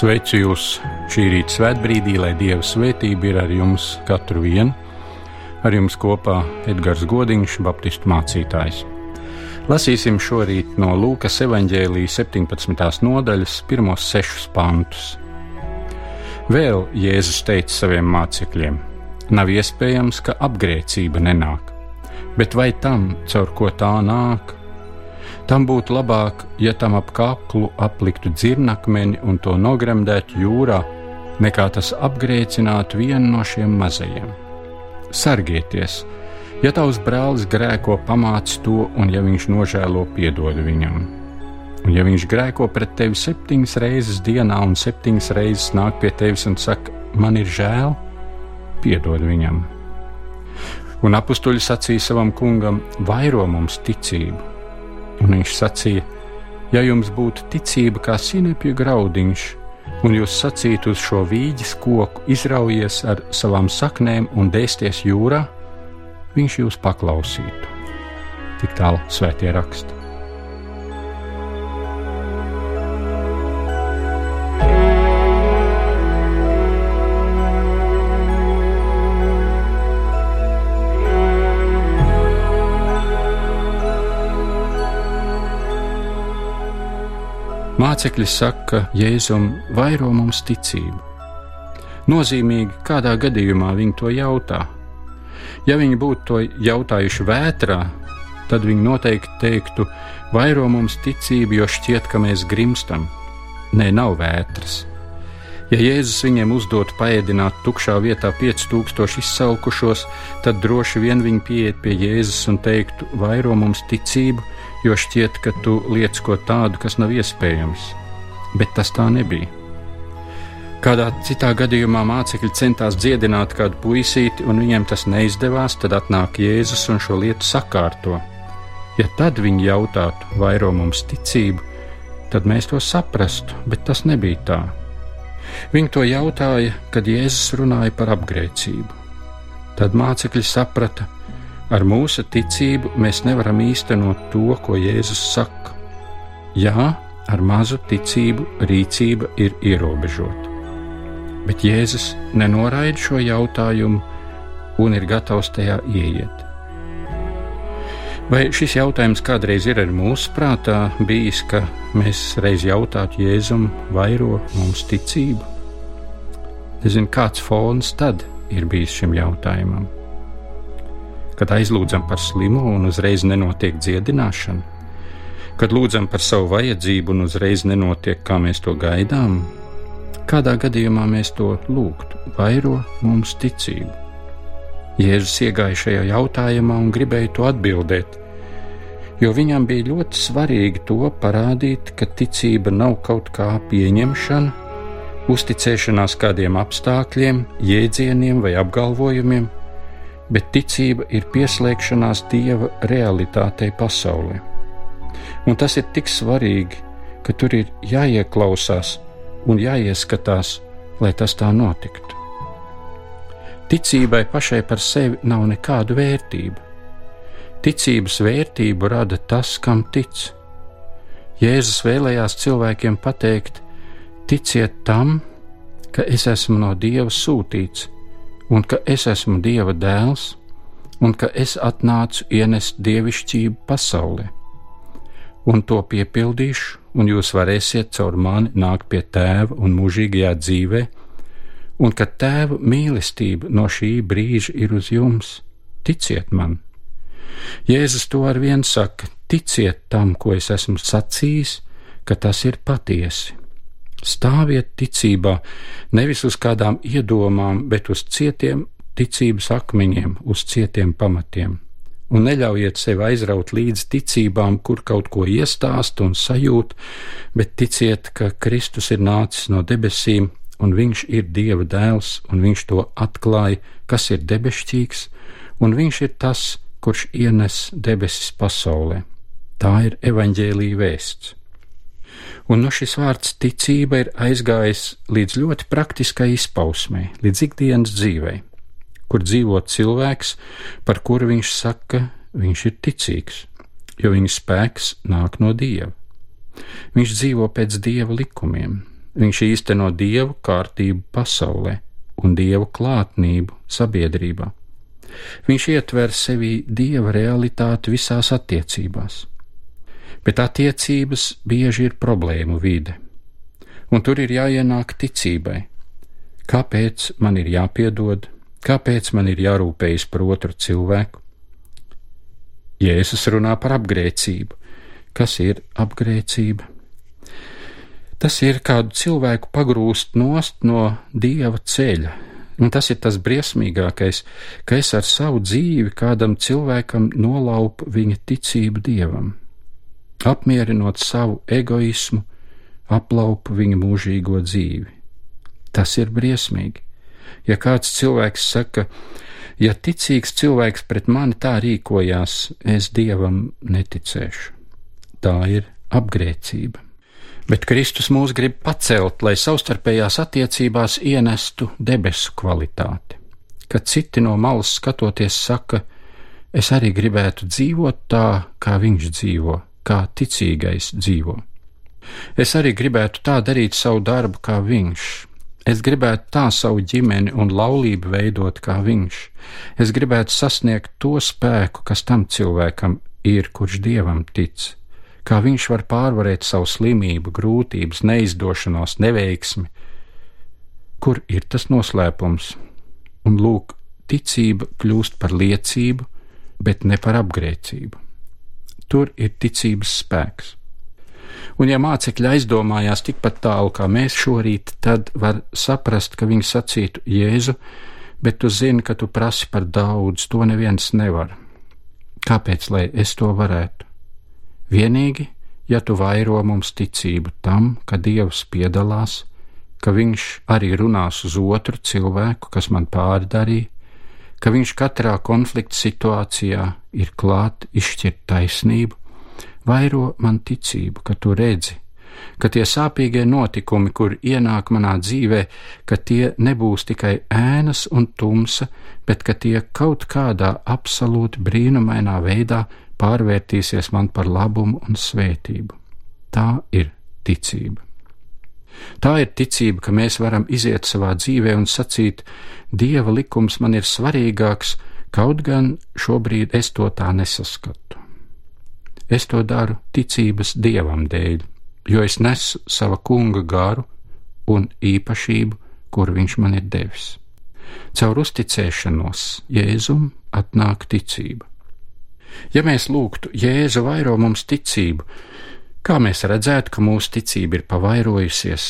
Sveicu jūs šī rīta svētbrīdī, lai Dieva svētība ir ar jums katru vienu. Ar jums kopā Edgars Godiņš, Baptistu mācītājs. Lasīsim šorīt no Lūkas evanģēlijas 17. nodaļas, pirmos sešus pantus. Vēl Jēzus teica saviem mācekļiem: Nav iespējams, ka apgrēcība nenāk, bet vai tam, caur ko tā nāk, Tam būtu labāk, ja tam ap kaklu apliktu dzirnakmeni un to nogremdētu jūrā, nekā tas apgrēcinātu vienu no šiem mazajiem. Sargieties! Ja tavs brālis grēko, pamāc to, un ja viņš nožēlo, piedod viņam. Un ja viņš grēko pret tevi septiņas reizes dienā, un septiņas reizes nāk pie tevis un saka, man ir žēl, piedod viņam. Un apstuļi sacīja savam kungam, vairo mums ticību Un viņš sacīja: Ja jums būtu ticība kā sinepju graudiņš, un jūs sacītu uz šo vīģes koku, izraujies ar savām saknēm un dēsties jūrā, viņš jūs paklausītu. Tik tālu svētie raksti. Mācekļi saka, Jēzum vairo mums ticību. Nozīmīgi, kādā gadījumā viņi to jautā. Ja viņi būtu to jautājuši vētrā, tad viņi noteikti teiktu, vairo mums ticību, jo šķiet, ka mēs grimstam. Nē, nav vētras. Ja Jēzus viņiem uzdotu paēdināt tukšā vietā 5000 izsalkušos, tad droši vien viņi pieiet pie Jēzus un teiktu, vairo mums ticību, jo šķiet, ka tu liec ko tādu, kas nav iespējams. Bet tas tā nebija. Kādā citā gadījumā mācekļi centās dziedināt kādu puisīti, un viņiem tas neizdevās, tad atnāk Jēzus un šo lietu sakārto. Ja tad viņi jautātu, vairo mums ticību, tad mēs to saprastu, bet tas nebija tā. Viņi to jautāja, kad Jēzus runāja par apgrēcību. Tad mācekļi saprata, ar mūsu ticību mēs nevaram īstenot to, ko Jēzus saka. Jā, ar mazu ticību rīcība ir ierobežota. Bet Jēzus nenoraida šo jautājumu un ir gatavs tajā ieiet. Vai šis jautājums kādreiz ir arī mūsu prātā bijis, ka mēs reiz jautātu Jēzum, vairo mums ticību? Nezinu, kāds fons tad ir bijis šim jautājumam. Kad aizlūdzam par slimu un uzreiz nenotiek dziedināšana, kad lūdzam par savu vajadzību un uzreiz nenotiek, kā mēs to gaidām, kādā gadījumā mēs to lūgtu, vairo mums ticību. Jēzus iegāja šajā jautājumā un gribēja to atbildēt, jo viņam bija ļoti svarīgi to parādīt, ka ticība nav kaut kā pieņemšana, uzticēšanās kādiem apstākļiem, jēdzieniem vai apgalvojumiem, bet ticība ir pieslēgšanās Dieva realitātei pasaulē. Un tas ir tik svarīgi, ka tur ir jāieklausās un jāieskatās, lai tas tā notiktu. Ticībai pašai par sevi nav nekādu vērtību Ticības vērtību rada tas, kam tic. Jēzus vēlējās cilvēkiem pateikt: ticiet tam, ka es esmu no Dieva sūtīts, un ka es esmu Dieva dēls, un ka es atnācu ienest dievišķību pasaulē. Un to piepildīšu, un jūs varēsiet caur mani nākt pie tēva un mūžīgajā dzīvē, un ka tēva mīlestība no šī brīža ir uz jums. Ticiet man! Jēzus to ar vienu saka: ticiet tam, ko es esmu sacījis, ka tas ir patiesi. Stāviet ticībā, nevis uz kādām iedomām, bet uz cietiem ticības akmeņiem, uz cietiem pamatiem. Un neļaujiet sev aizraut līdz ticībām, kur kaut ko iestāst un sajūt, bet ticiet, ka Kristus ir nācis no debesīm, un Viņš ir Dieva dēls, un Viņš to atklāja, kas ir debesšķīgs, un Viņš ir tas, kurš ienes debesis pasaulē. Tā ir evaņģēlīja vēsts. Un no šis vārds ticība ir aizgājis līdz ļoti praktiskai izpausmei, līdz ikdienas dzīvei, kur dzīvo cilvēks, par kuru viņš saka, viņš ir ticīgs, jo viņa spēks nāk no dieva. Viņš dzīvo pēc dieva likumiem, viņš īsteno dievu kārtību pasaulē un dievu klātnību sabiedrībā. Viņš ietver sevī dieva realitāti visās attiecībās, bet attiecības bieži ir problēmu vide, un tur ir jāienāk ticībai. Kāpēc man ir jāpiedod, kāpēc man ir jārūpējas par otru cilvēku? Jēzus runā par apgrēcību. Kas ir apgrēcība? Tas ir kādu cilvēku pagrūst nost no dieva ceļa, Un tas ir tas briesmīgākais, ka es ar savu dzīvi kādam cilvēkam nolaupu viņa ticību dievam, apmierinot savu egoismu, aplaupu viņa mūžīgo dzīvi. Tas ir briesmīgi. Ja kāds cilvēks saka, ja ticīgs cilvēks pret mani tā rīkojās, es dievam neticēšu. Tā ir apgrēcība. Bet Kristus mūs grib pacelt, lai savstarpējās attiecībās ienestu debesu kvalitāti. Kad citi no malas skatoties saka, es arī gribētu dzīvot tā, kā viņš dzīvo, kā ticīgais dzīvo. Es arī gribētu tā darīt savu darbu, kā viņš. Es gribētu tā savu ģimeni un laulību veidot kā viņš. Es gribētu sasniegt to spēku, kas tam cilvēkam ir, kurš dievam tic kā viņš var pārvarēt savu slimību, grūtības, neizdošanos, neveiksmi. Kur ir tas noslēpums? Un lūk, ticība kļūst par liecību, bet ne par apgrēcību. Tur ir ticības spēks. Un, ja mācekļi aizdomājās tikpat tālu kā mēs šorīt, tad var saprast, ka viņi sacītu Jēzu, bet tu zini, ka tu prasi par daudz, to neviens nevar. Kāpēc, lai es to varētu? Vienīgi, ja tu vairo mums ticību tam, ka Dievs piedalās, ka Viņš arī runās uz otru cilvēku, kas man pārdarīja, ka Viņš katrā konflikta situācijā ir klāt izšķirt taisnību, vairo man ticību, ka tu redzi, ka tie sāpīgie notikumi, kur ienāk manā dzīvē, ka tie nebūs tikai ēnas un tumsa, bet ka tie kaut kādā absolūti brīnumainā veidā pārvērtīsies man par labumu un svētību. Tā ir ticība. Tā ir ticība, ka mēs varam iziet savā dzīvē un sacīt, Dieva likums man ir svarīgāks, kaut gan šobrīd es to tā nesaskatu. Es to daru ticības Dievam dēļ, jo es nesu sava kunga garu un īpašību, kur viņš man ir devis. Caur uzticēšanos Jēzum atnāk ticība. Ja mēs lūgtu Jēzu vairo mums ticību, kā mēs redzētu, ka mūsu ticība ir pavairojusies?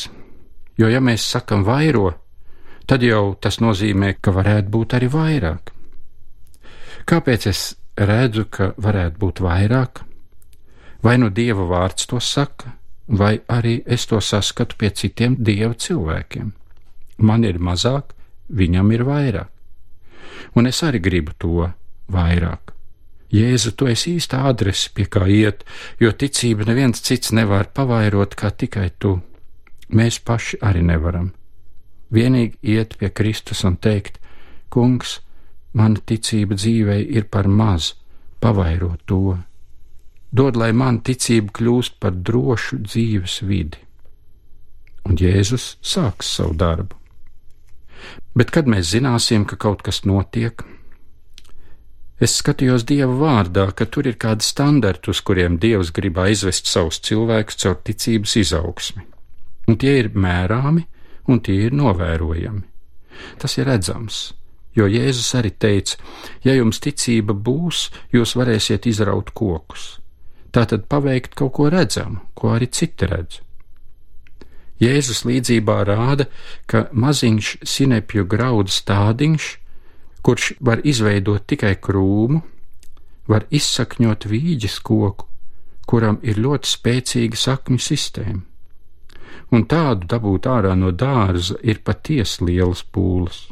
Jo, ja mēs sakam vairo, tad jau tas nozīmē, ka varētu būt arī vairāk. Kāpēc es redzu, ka varētu būt vairāk? Vai nu Dieva vārds to saka, vai arī es to saskatu pie citiem Dieva cilvēkiem? Man ir mazāk, viņam ir vairāk. Un es arī gribu to vairāk. Jēzu, tu esi īsta adrese, pie kā iet, jo ticība neviens cits nevar pavairot kā tikai tu. Mēs paši arī nevaram. Vienīgi iet pie Kristus un teikt: Kungs, mana ticība dzīvei ir par maz, pavairo to. Dod, lai man ticība kļūst par drošu dzīves vidi. Un Jēzus sāks savu darbu. Bet kad mēs zināsim, ka kaut kas notiek, Es skatījos Dieva vārdā, ka tur ir kādi standarti, uz kuriem Dievs grib aizvest savus cilvēkus caur ticības izaugsmi. Un tie ir mērāmi un tie ir novērojami. Tas ir redzams, jo Jēzus arī teica, ja jums ticība būs, jūs varēsiet izraut kokus. Tātad paveikt kaut ko redzamu, ko arī citi redz. Jēzus līdzībā rāda, ka maziņš sinepju graudu stādiņš kurš var izveidot tikai krūmu, var izsakņot vīģes koku, kuram ir ļoti spēcīga sakņu sistēma. Un tādu dabūt ārā no dārza ir patiesi lielas pūles.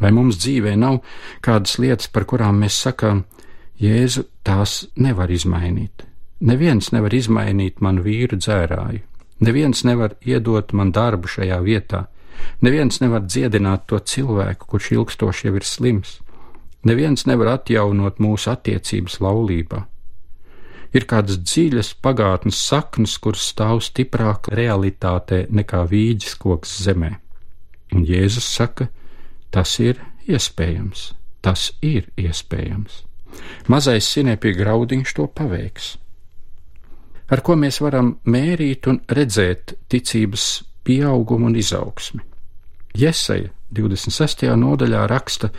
Vai mums dzīvē nav kādas lietas, par kurām mēs sakām, Jēzu, tās nevar izmainīt? Neviens nevar izmainīt manu vīru dzērāju, neviens nevar iedot man darbu šajā vietā, Neviens nevar dziedināt to cilvēku, kurš ilgstoši jau ir slims. Neviens nevar atjaunot mūsu attiecības laulībā. Ir kādas dziļas pagātnes saknes, kuras stāv stiprāk realitātē nekā vīģis koks zemē. Un Jēzus saka, tas ir iespējams, tas ir iespējams. Mazais sinepīga graudiņš to paveiks. Ar ko mēs varam mērīt un redzēt ticības pieaugumu un izaugsmi. Jesaja 26. nodaļā raksta,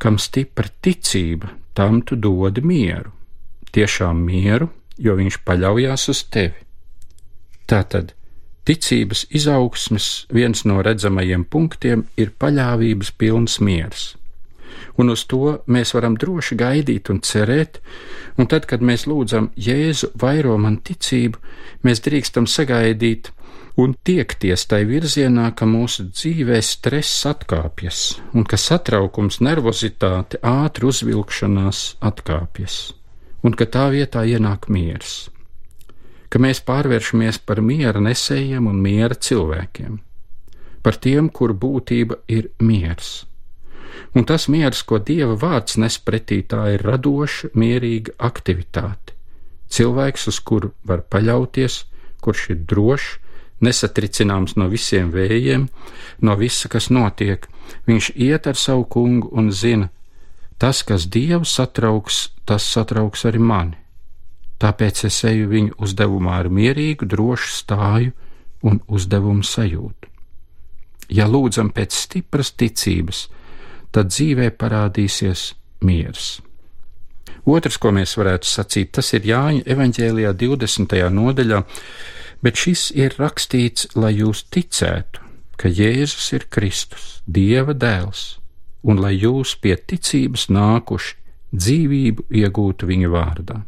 kam stipra ticība, tam tu dodi mieru. Tiešām mieru, jo viņš paļaujas uz tevi. Tātad ticības izaugsmes viens no redzamajiem punktiem ir paļāvības pilns miers. Un uz to mēs varam droši gaidīt un cerēt, un tad, kad mēs lūdzam Jēzu vairo man ticību, mēs drīkstam sagaidīt un tiekties tai virzienā, ka mūsu dzīvē stress atkāpjas, un ka satraukums, nervozitāte, ātri uzvilkšanās atkāpjas, un ka tā vietā ienāk miers, ka mēs pārvēršamies par miera nesējiem un miera cilvēkiem, par tiem, kur būtība ir miers un tas miers, ko Dieva vārds nes pretī, tā ir radoša, mierīga aktivitāte. Cilvēks, uz kuru var paļauties, kurš ir drošs, nesatricināms no visiem vējiem, no visa, kas notiek, viņš iet ar savu kungu un zina, tas, kas Dievu satrauks, tas satrauks arī mani. Tāpēc es eju viņu uzdevumā ar mierīgu, drošu stāju un uzdevumu sajūtu. Ja lūdzam pēc stipras ticības, tad dzīvē parādīsies miers. Otrs, ko mēs varētu sacīt, tas ir Jāņa evanģēlijā 20. nodaļā, bet šis ir rakstīts, lai jūs ticētu, ka Jēzus ir Kristus, Dieva dēls, un lai jūs pie ticības nākuši dzīvību iegūtu viņa vārdā.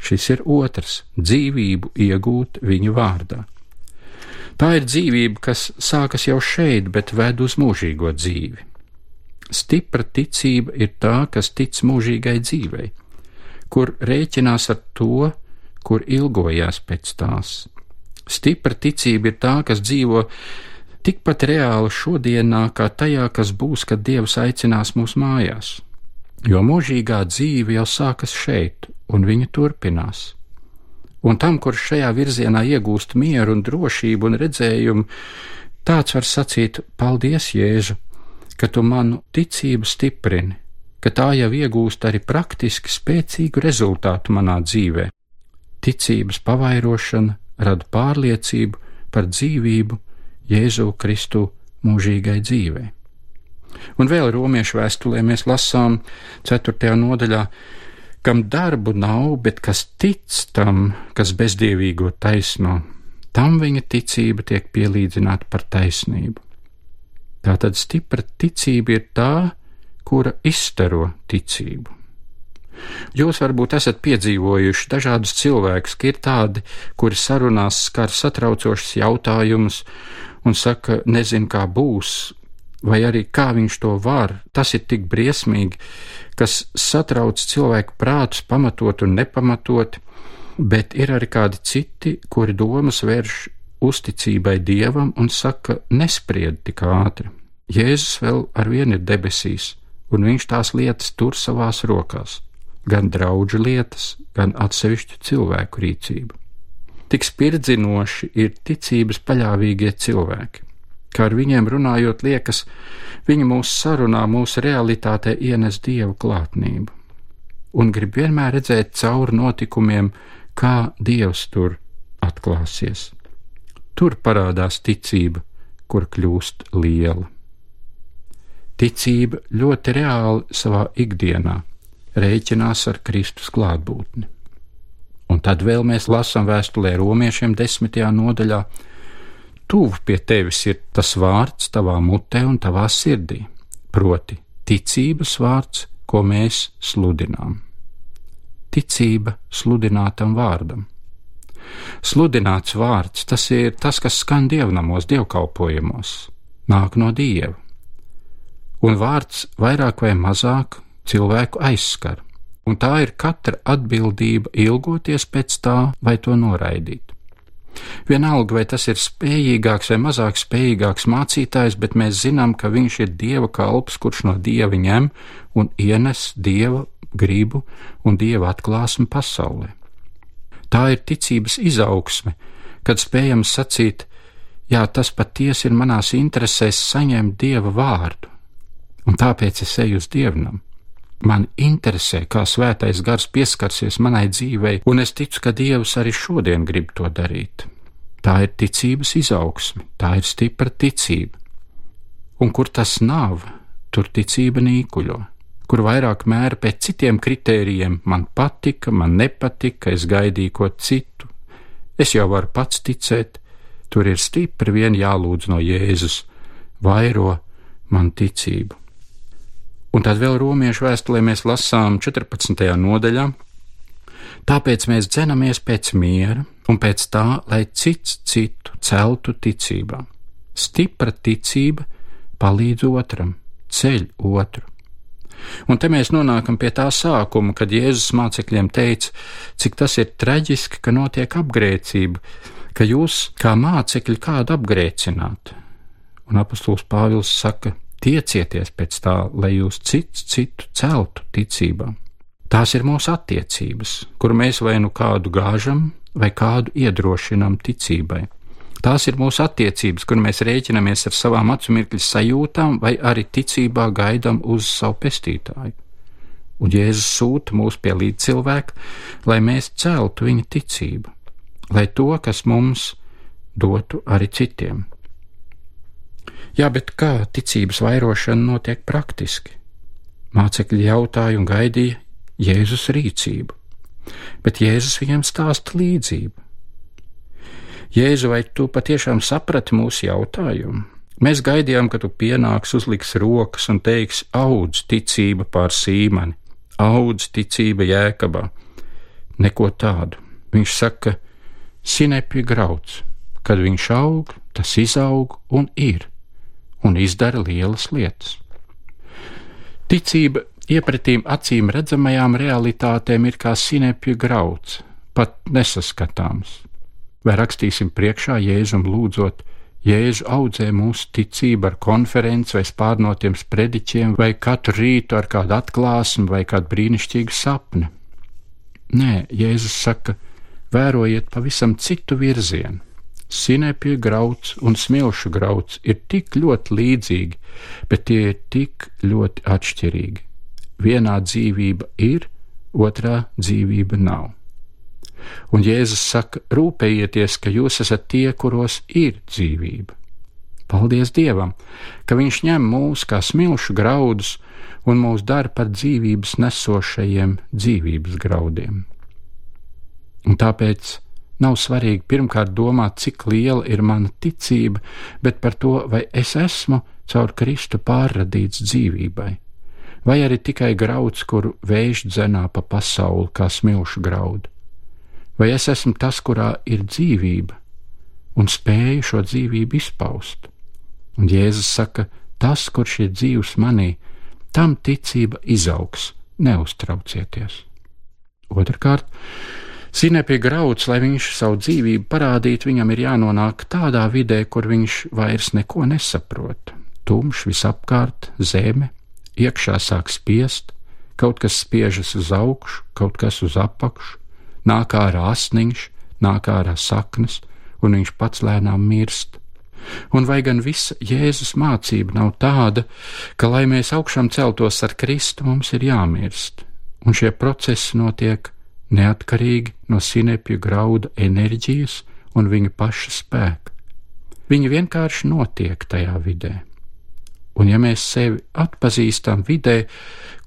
Šis ir otrs - dzīvību iegūt viņa vārdā. Tā ir dzīvība, kas sākas jau šeit, bet ved uz mūžīgo dzīvi. Stipra ticība ir tā, kas tic mūžīgai dzīvei, kur rēķinās ar to, kur ilgojās pēc tās. Stipra ticība ir tā, kas dzīvo tikpat reāli šodienā, kā tajā, kas būs, kad Dievs aicinās mūs mājās. Jo mūžīgā dzīve jau sākas šeit, un viņa turpinās. Un tam, kurš šajā virzienā iegūst mieru un drošību un redzējumu, tāds var sacīt: Paldies, Jēzu! ka tu manu ticību stiprini, ka tā jau iegūst arī praktiski spēcīgu rezultātu manā dzīvē. Ticības pavairošana rada pārliecību par dzīvību Jēzu Kristu mūžīgai dzīvei. Un vēl romiešu vēstulē mēs lasām 4. nodaļā, kam darbu nav, bet kas tic tam, kas bezdievīgo taisno, tam viņa ticība tiek pielīdzināta par taisnību. Tātad stipra ticība ir tā, kura izstaro ticību. Jūs varbūt esat piedzīvojuši dažādus cilvēkus, ka ir tādi, kuri sarunās skar satraucošus jautājumus un saka, nezinu, kā būs, vai arī kā viņš to var. Tas ir tik briesmīgi, kas satrauc cilvēku prātus pamatot un nepamatot, bet ir arī kādi citi, kuri domas vērš uzticībai dievam un saka, nespried tik ātri. Jēzus vēl ar vienu ir debesīs, un viņš tās lietas tur savās rokās, gan draugu lietas, gan atsevišķu cilvēku rīcību. Tik spirdzinoši ir ticības paļāvīgie cilvēki, kā ar viņiem runājot, liekas, viņi mūsu sarunā, mūsu realitātē ienes dievu klātnību, un grib vienmēr redzēt cauri notikumiem, kā dievs tur atklāsies. Tur parādās ticība, kur kļūst liela. Ticība ļoti reāli savā ikdienā rēķinās ar Kristus klātbūtni. Un tad vēl mēs lasām vēstulē romiešiem desmitajā nodaļā: Tuvu pie tevis ir tas vārds tavā mutē un tavā sirdī, proti, ticības vārds, ko mēs sludinām. Ticība sludinātam vārdam. Sludināts vārds, tas ir tas, kas skan dievnamos, dievkalpojumos, nāk no dieva. Un vārds vairāk vai mazāk cilvēku aizskar, un tā ir katra atbildība ilgoties pēc tā vai to noraidīt. Vienalga, vai tas ir spējīgāks vai mazāk spējīgāks mācītājs, bet mēs zinām, ka viņš ir dieva kalps, kurš no dieva ņem un ienes dieva gribu un dieva atklāsmi pasaulē. Tā ir ticības izaugsme, kad spējam sacīt, jā, tas patiesi ir manās interesēs saņemt dieva vārdu, un tāpēc es eju uz dievnam. Man interesē, kā svētais gars pieskarsies manai dzīvei, un es ticu, ka Dievs arī šodien grib to darīt. Tā ir ticības izaugsme, tā ir stipra ticība. Un kur tas nav, tur ticība nīkuļo, kur vairāk mēra pēc citiem kritērijiem - man patika, man nepatika, es gaidīju ko citu, es jau varu pats ticēt, tur ir stipri vien jālūdz no Jēzus, vairo man ticību. Un tad vēl romiešu vēstulē mēs lasām 14. nodaļā. Tāpēc mēs dzenamies pēc miera un pēc tā, lai cits citu celtu ticībā. Stipra ticība palīdz otram, ceļ otru. Un te mēs nonākam pie tā sākuma, kad Jēzus mācekļiem teica, cik tas ir traģiski, ka notiek apgrēcība, ka jūs kā mācekļi kādu apgrēcināt. Un apustulis Pāvils saka, Tiecieties pēc tā, lai jūs cits citu celtu ticībā. Tās ir mūsu attiecības, kur mēs vai nu kādu gāžam, vai kādu iedrošinām ticībai. Tās ir mūsu attiecības, kur mēs rēķinamies ar savām acu mirkļu sajūtām, vai arī ticībā gaidām uz savu pestītāju. Un Jēzus sūta mūs pie līdzcilvēka, lai mēs celtu viņa ticību, lai to, kas mums dotu arī citiem. Jā, bet kā ticības vairošana notiek praktiski? Mācekļi jautāja un gaidīja Jēzus rīcību, bet Jēzus viņiem stāsta līdzību. Jēzu, vai tu patiešām saprati mūsu jautājumu? Mēs gaidījām, ka tu pienāks, uzliks rokas un teiks, audz ticība pār sīmani, audz ticība jēkabā. Neko tādu. Viņš saka, sinepju grauds, kad viņš aug, tas izaug un ir un izdara lielas lietas. Ticība iepratīm acīm redzamajām realitātēm ir kā sinepju grauds, pat nesaskatāms. Vai rakstīsim priekšā Jēzum lūdzot, Jēzu audzē mūsu ticību ar konferenci vai spārnotiem sprediķiem, vai katru rītu ar kādu atklāsmu vai kādu brīnišķīgu sapni. Nē, Jēzus saka, vērojiet pavisam citu virzienu. Sinepju grauds un smilšu grauds ir tik ļoti līdzīgi, bet tie ir tik ļoti atšķirīgi. Vienā dzīvība ir, otrā dzīvība nav. Un Jēzus saka: rūpējieties, ka jūs esat tie, kuros ir dzīvība. Paldies Dievam, ka Viņš ņem mūs kā smilšu graudus un mūs dara par dzīvības nesošajiem dzīvības graudiem. Un tāpēc Nav svarīgi pirmkārt domāt, cik liela ir mana ticība, bet par to, vai es esmu caur Kristu pārradīts dzīvībai, vai arī tikai grauds, kuru vējš dzenā pa pasauli kā smilšu graudu. Vai es esmu tas, kurā ir dzīvība, un spēju šo dzīvību izpaust? Un Jēzus saka, tas, kurš ir dzīvs manī, tam ticība izaugs, neuztraucieties. Otrakārt, Sinepja grauds, lai viņš savu dzīvību parādītu, viņam ir jānonāk tādā vidē, kur viņš vairs neko nesaprot. Tumšs visapkārt, zeme, iekšā sāk spiest, kaut kas spiežas uz augšu, kaut kas uz apakšu, nāk ārā asniņš, nāk ārā saknes, un viņš pats lēnām mirst. Un vai gan visa Jēzus mācība nav tāda, ka, lai mēs augšām celtos ar Kristu, mums ir jāmirst, un šie procesi notiek neatkarīgi no sinepju grauda enerģijas un viņa paša spēka. Viņi vienkārši notiek tajā vidē. Un ja mēs sevi atpazīstam vidē,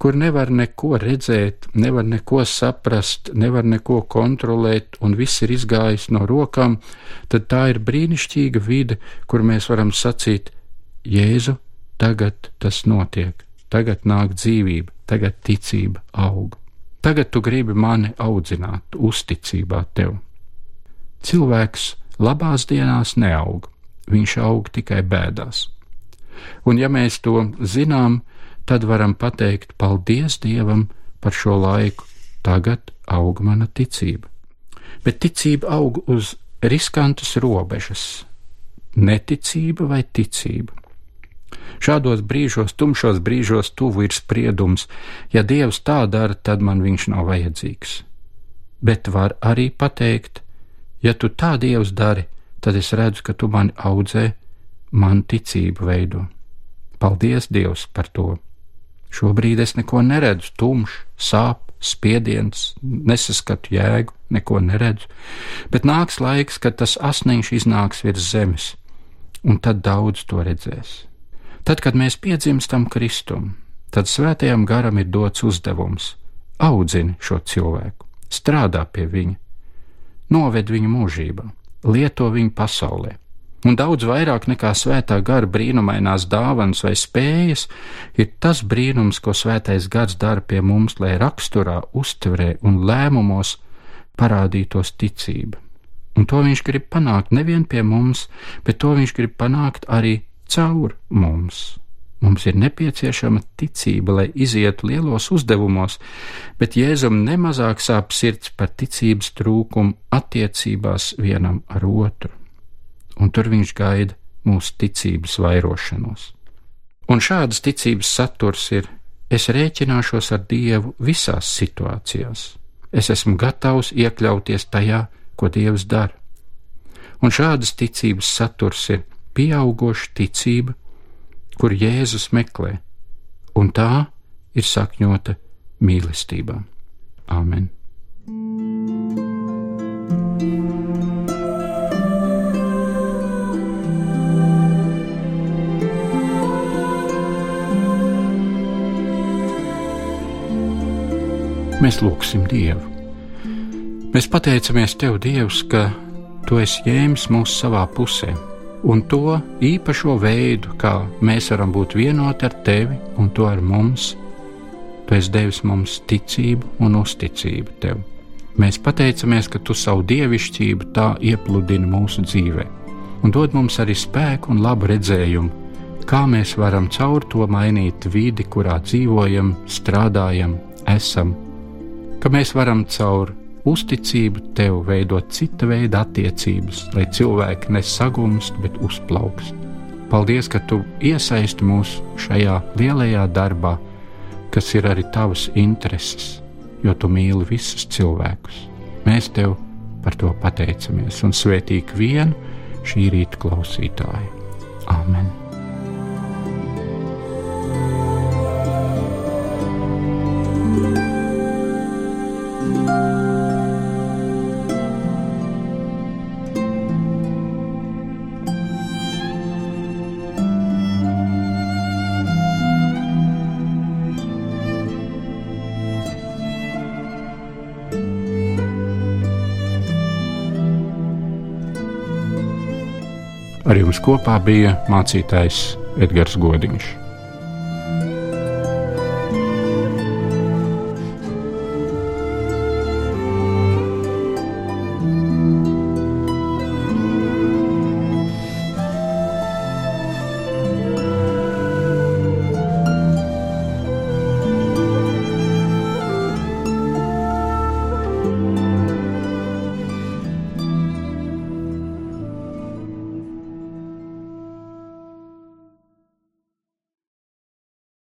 kur nevar neko redzēt, nevar neko saprast, nevar neko kontrolēt, un viss ir izgājis no rokām, tad tā ir brīnišķīga vide, kur mēs varam sacīt: Jēzu, tagad tas notiek, tagad nāk dzīvība, tagad ticība aug. Tagad tu gribi mani audzināt uzticībā tev. Cilvēks labās dienās neaug, viņš aug tikai bēdās. Un ja mēs to zinām, tad varam pateikt paldies Dievam par šo laiku, tagad aug mana ticība. Bet ticība aug uz riskantas robežas - neticība vai ticība. Šādos brīžos, tumšos brīžos, tuvu ir spriedums. Ja Dievs tā dara, tad man viņš nav vajadzīgs. Bet var arī pateikt, ja tu tā Dievs dari, tad es redzu, ka tu mani audzē, man ticību veido. Paldies Dievs par to! Šobrīd es neko neredzu, tumšs, sāp, spiediens, nesaskatu jēgu, neko neredzu, bet nāks laiks, kad tas asniņš iznāks virs zemes, un tad daudz to redzēs. Tad, kad mēs piedzimstam Kristum, tad svētajam garam ir dots uzdevums - audzini šo cilvēku, strādā pie viņa, noved viņu mūžībā, lieto viņu pasaulē un daudz vairāk nekā svētā gara brīnumainās dāvanas vai spējas, ir tas brīnums, ko svētais gars dara pie mums, lai raksturā, uztverē un lēmumos parādītos ticība. Un to viņš grib panākt nevien pie mums, bet to viņš grib panākt arī caur mums. Mums ir nepieciešama ticība, lai izietu lielos uzdevumos, bet Jēzum nemazāk sāp sirds par ticības trūkumu attiecībās vienam ar otru un tur viņš gaida mūsu ticības vairošanos. Un šādas ticības saturs ir: es rēķināšos ar Dievu visās situācijās, es esmu gatavs iekļauties tajā, ko Dievs dara. Un šādas ticības saturs ir pieaugoša ticība, kur Jēzus meklē, un tā ir sakņota mīlestībā. Āmen! Mēs lūgsim Dievu. Mēs pateicamies Tev, Dievs, ka Tu esi ņēmis mūs savā pusē, un to īpašo veidu, kā mēs varam būt vienoti ar Tevi un to ar mums. Tu esi devis mums ticību un uzticību Tev. Mēs pateicamies, ka Tu savu dievišķību tā iepludini mūsu dzīvē, un dod mums arī spēku un labu redzējumu, kā mēs varam caur to mainīt vidi, kurā dzīvojam, strādājam, esam ka mēs varam caur uzticību tev veidot cita veida attiecības, lai cilvēki nesagumst, bet uzplaukst. Paldies, ka tu iesaisti mūs šajā lielajā darbā, kas ir arī tavas intereses, jo tu mīli visus cilvēkus. Mēs tev par to pateicamies un svētīgi vienu šī rīta klausītāju. Āmen! Ar jums kopā bija mācītājs Edgars Godiņš.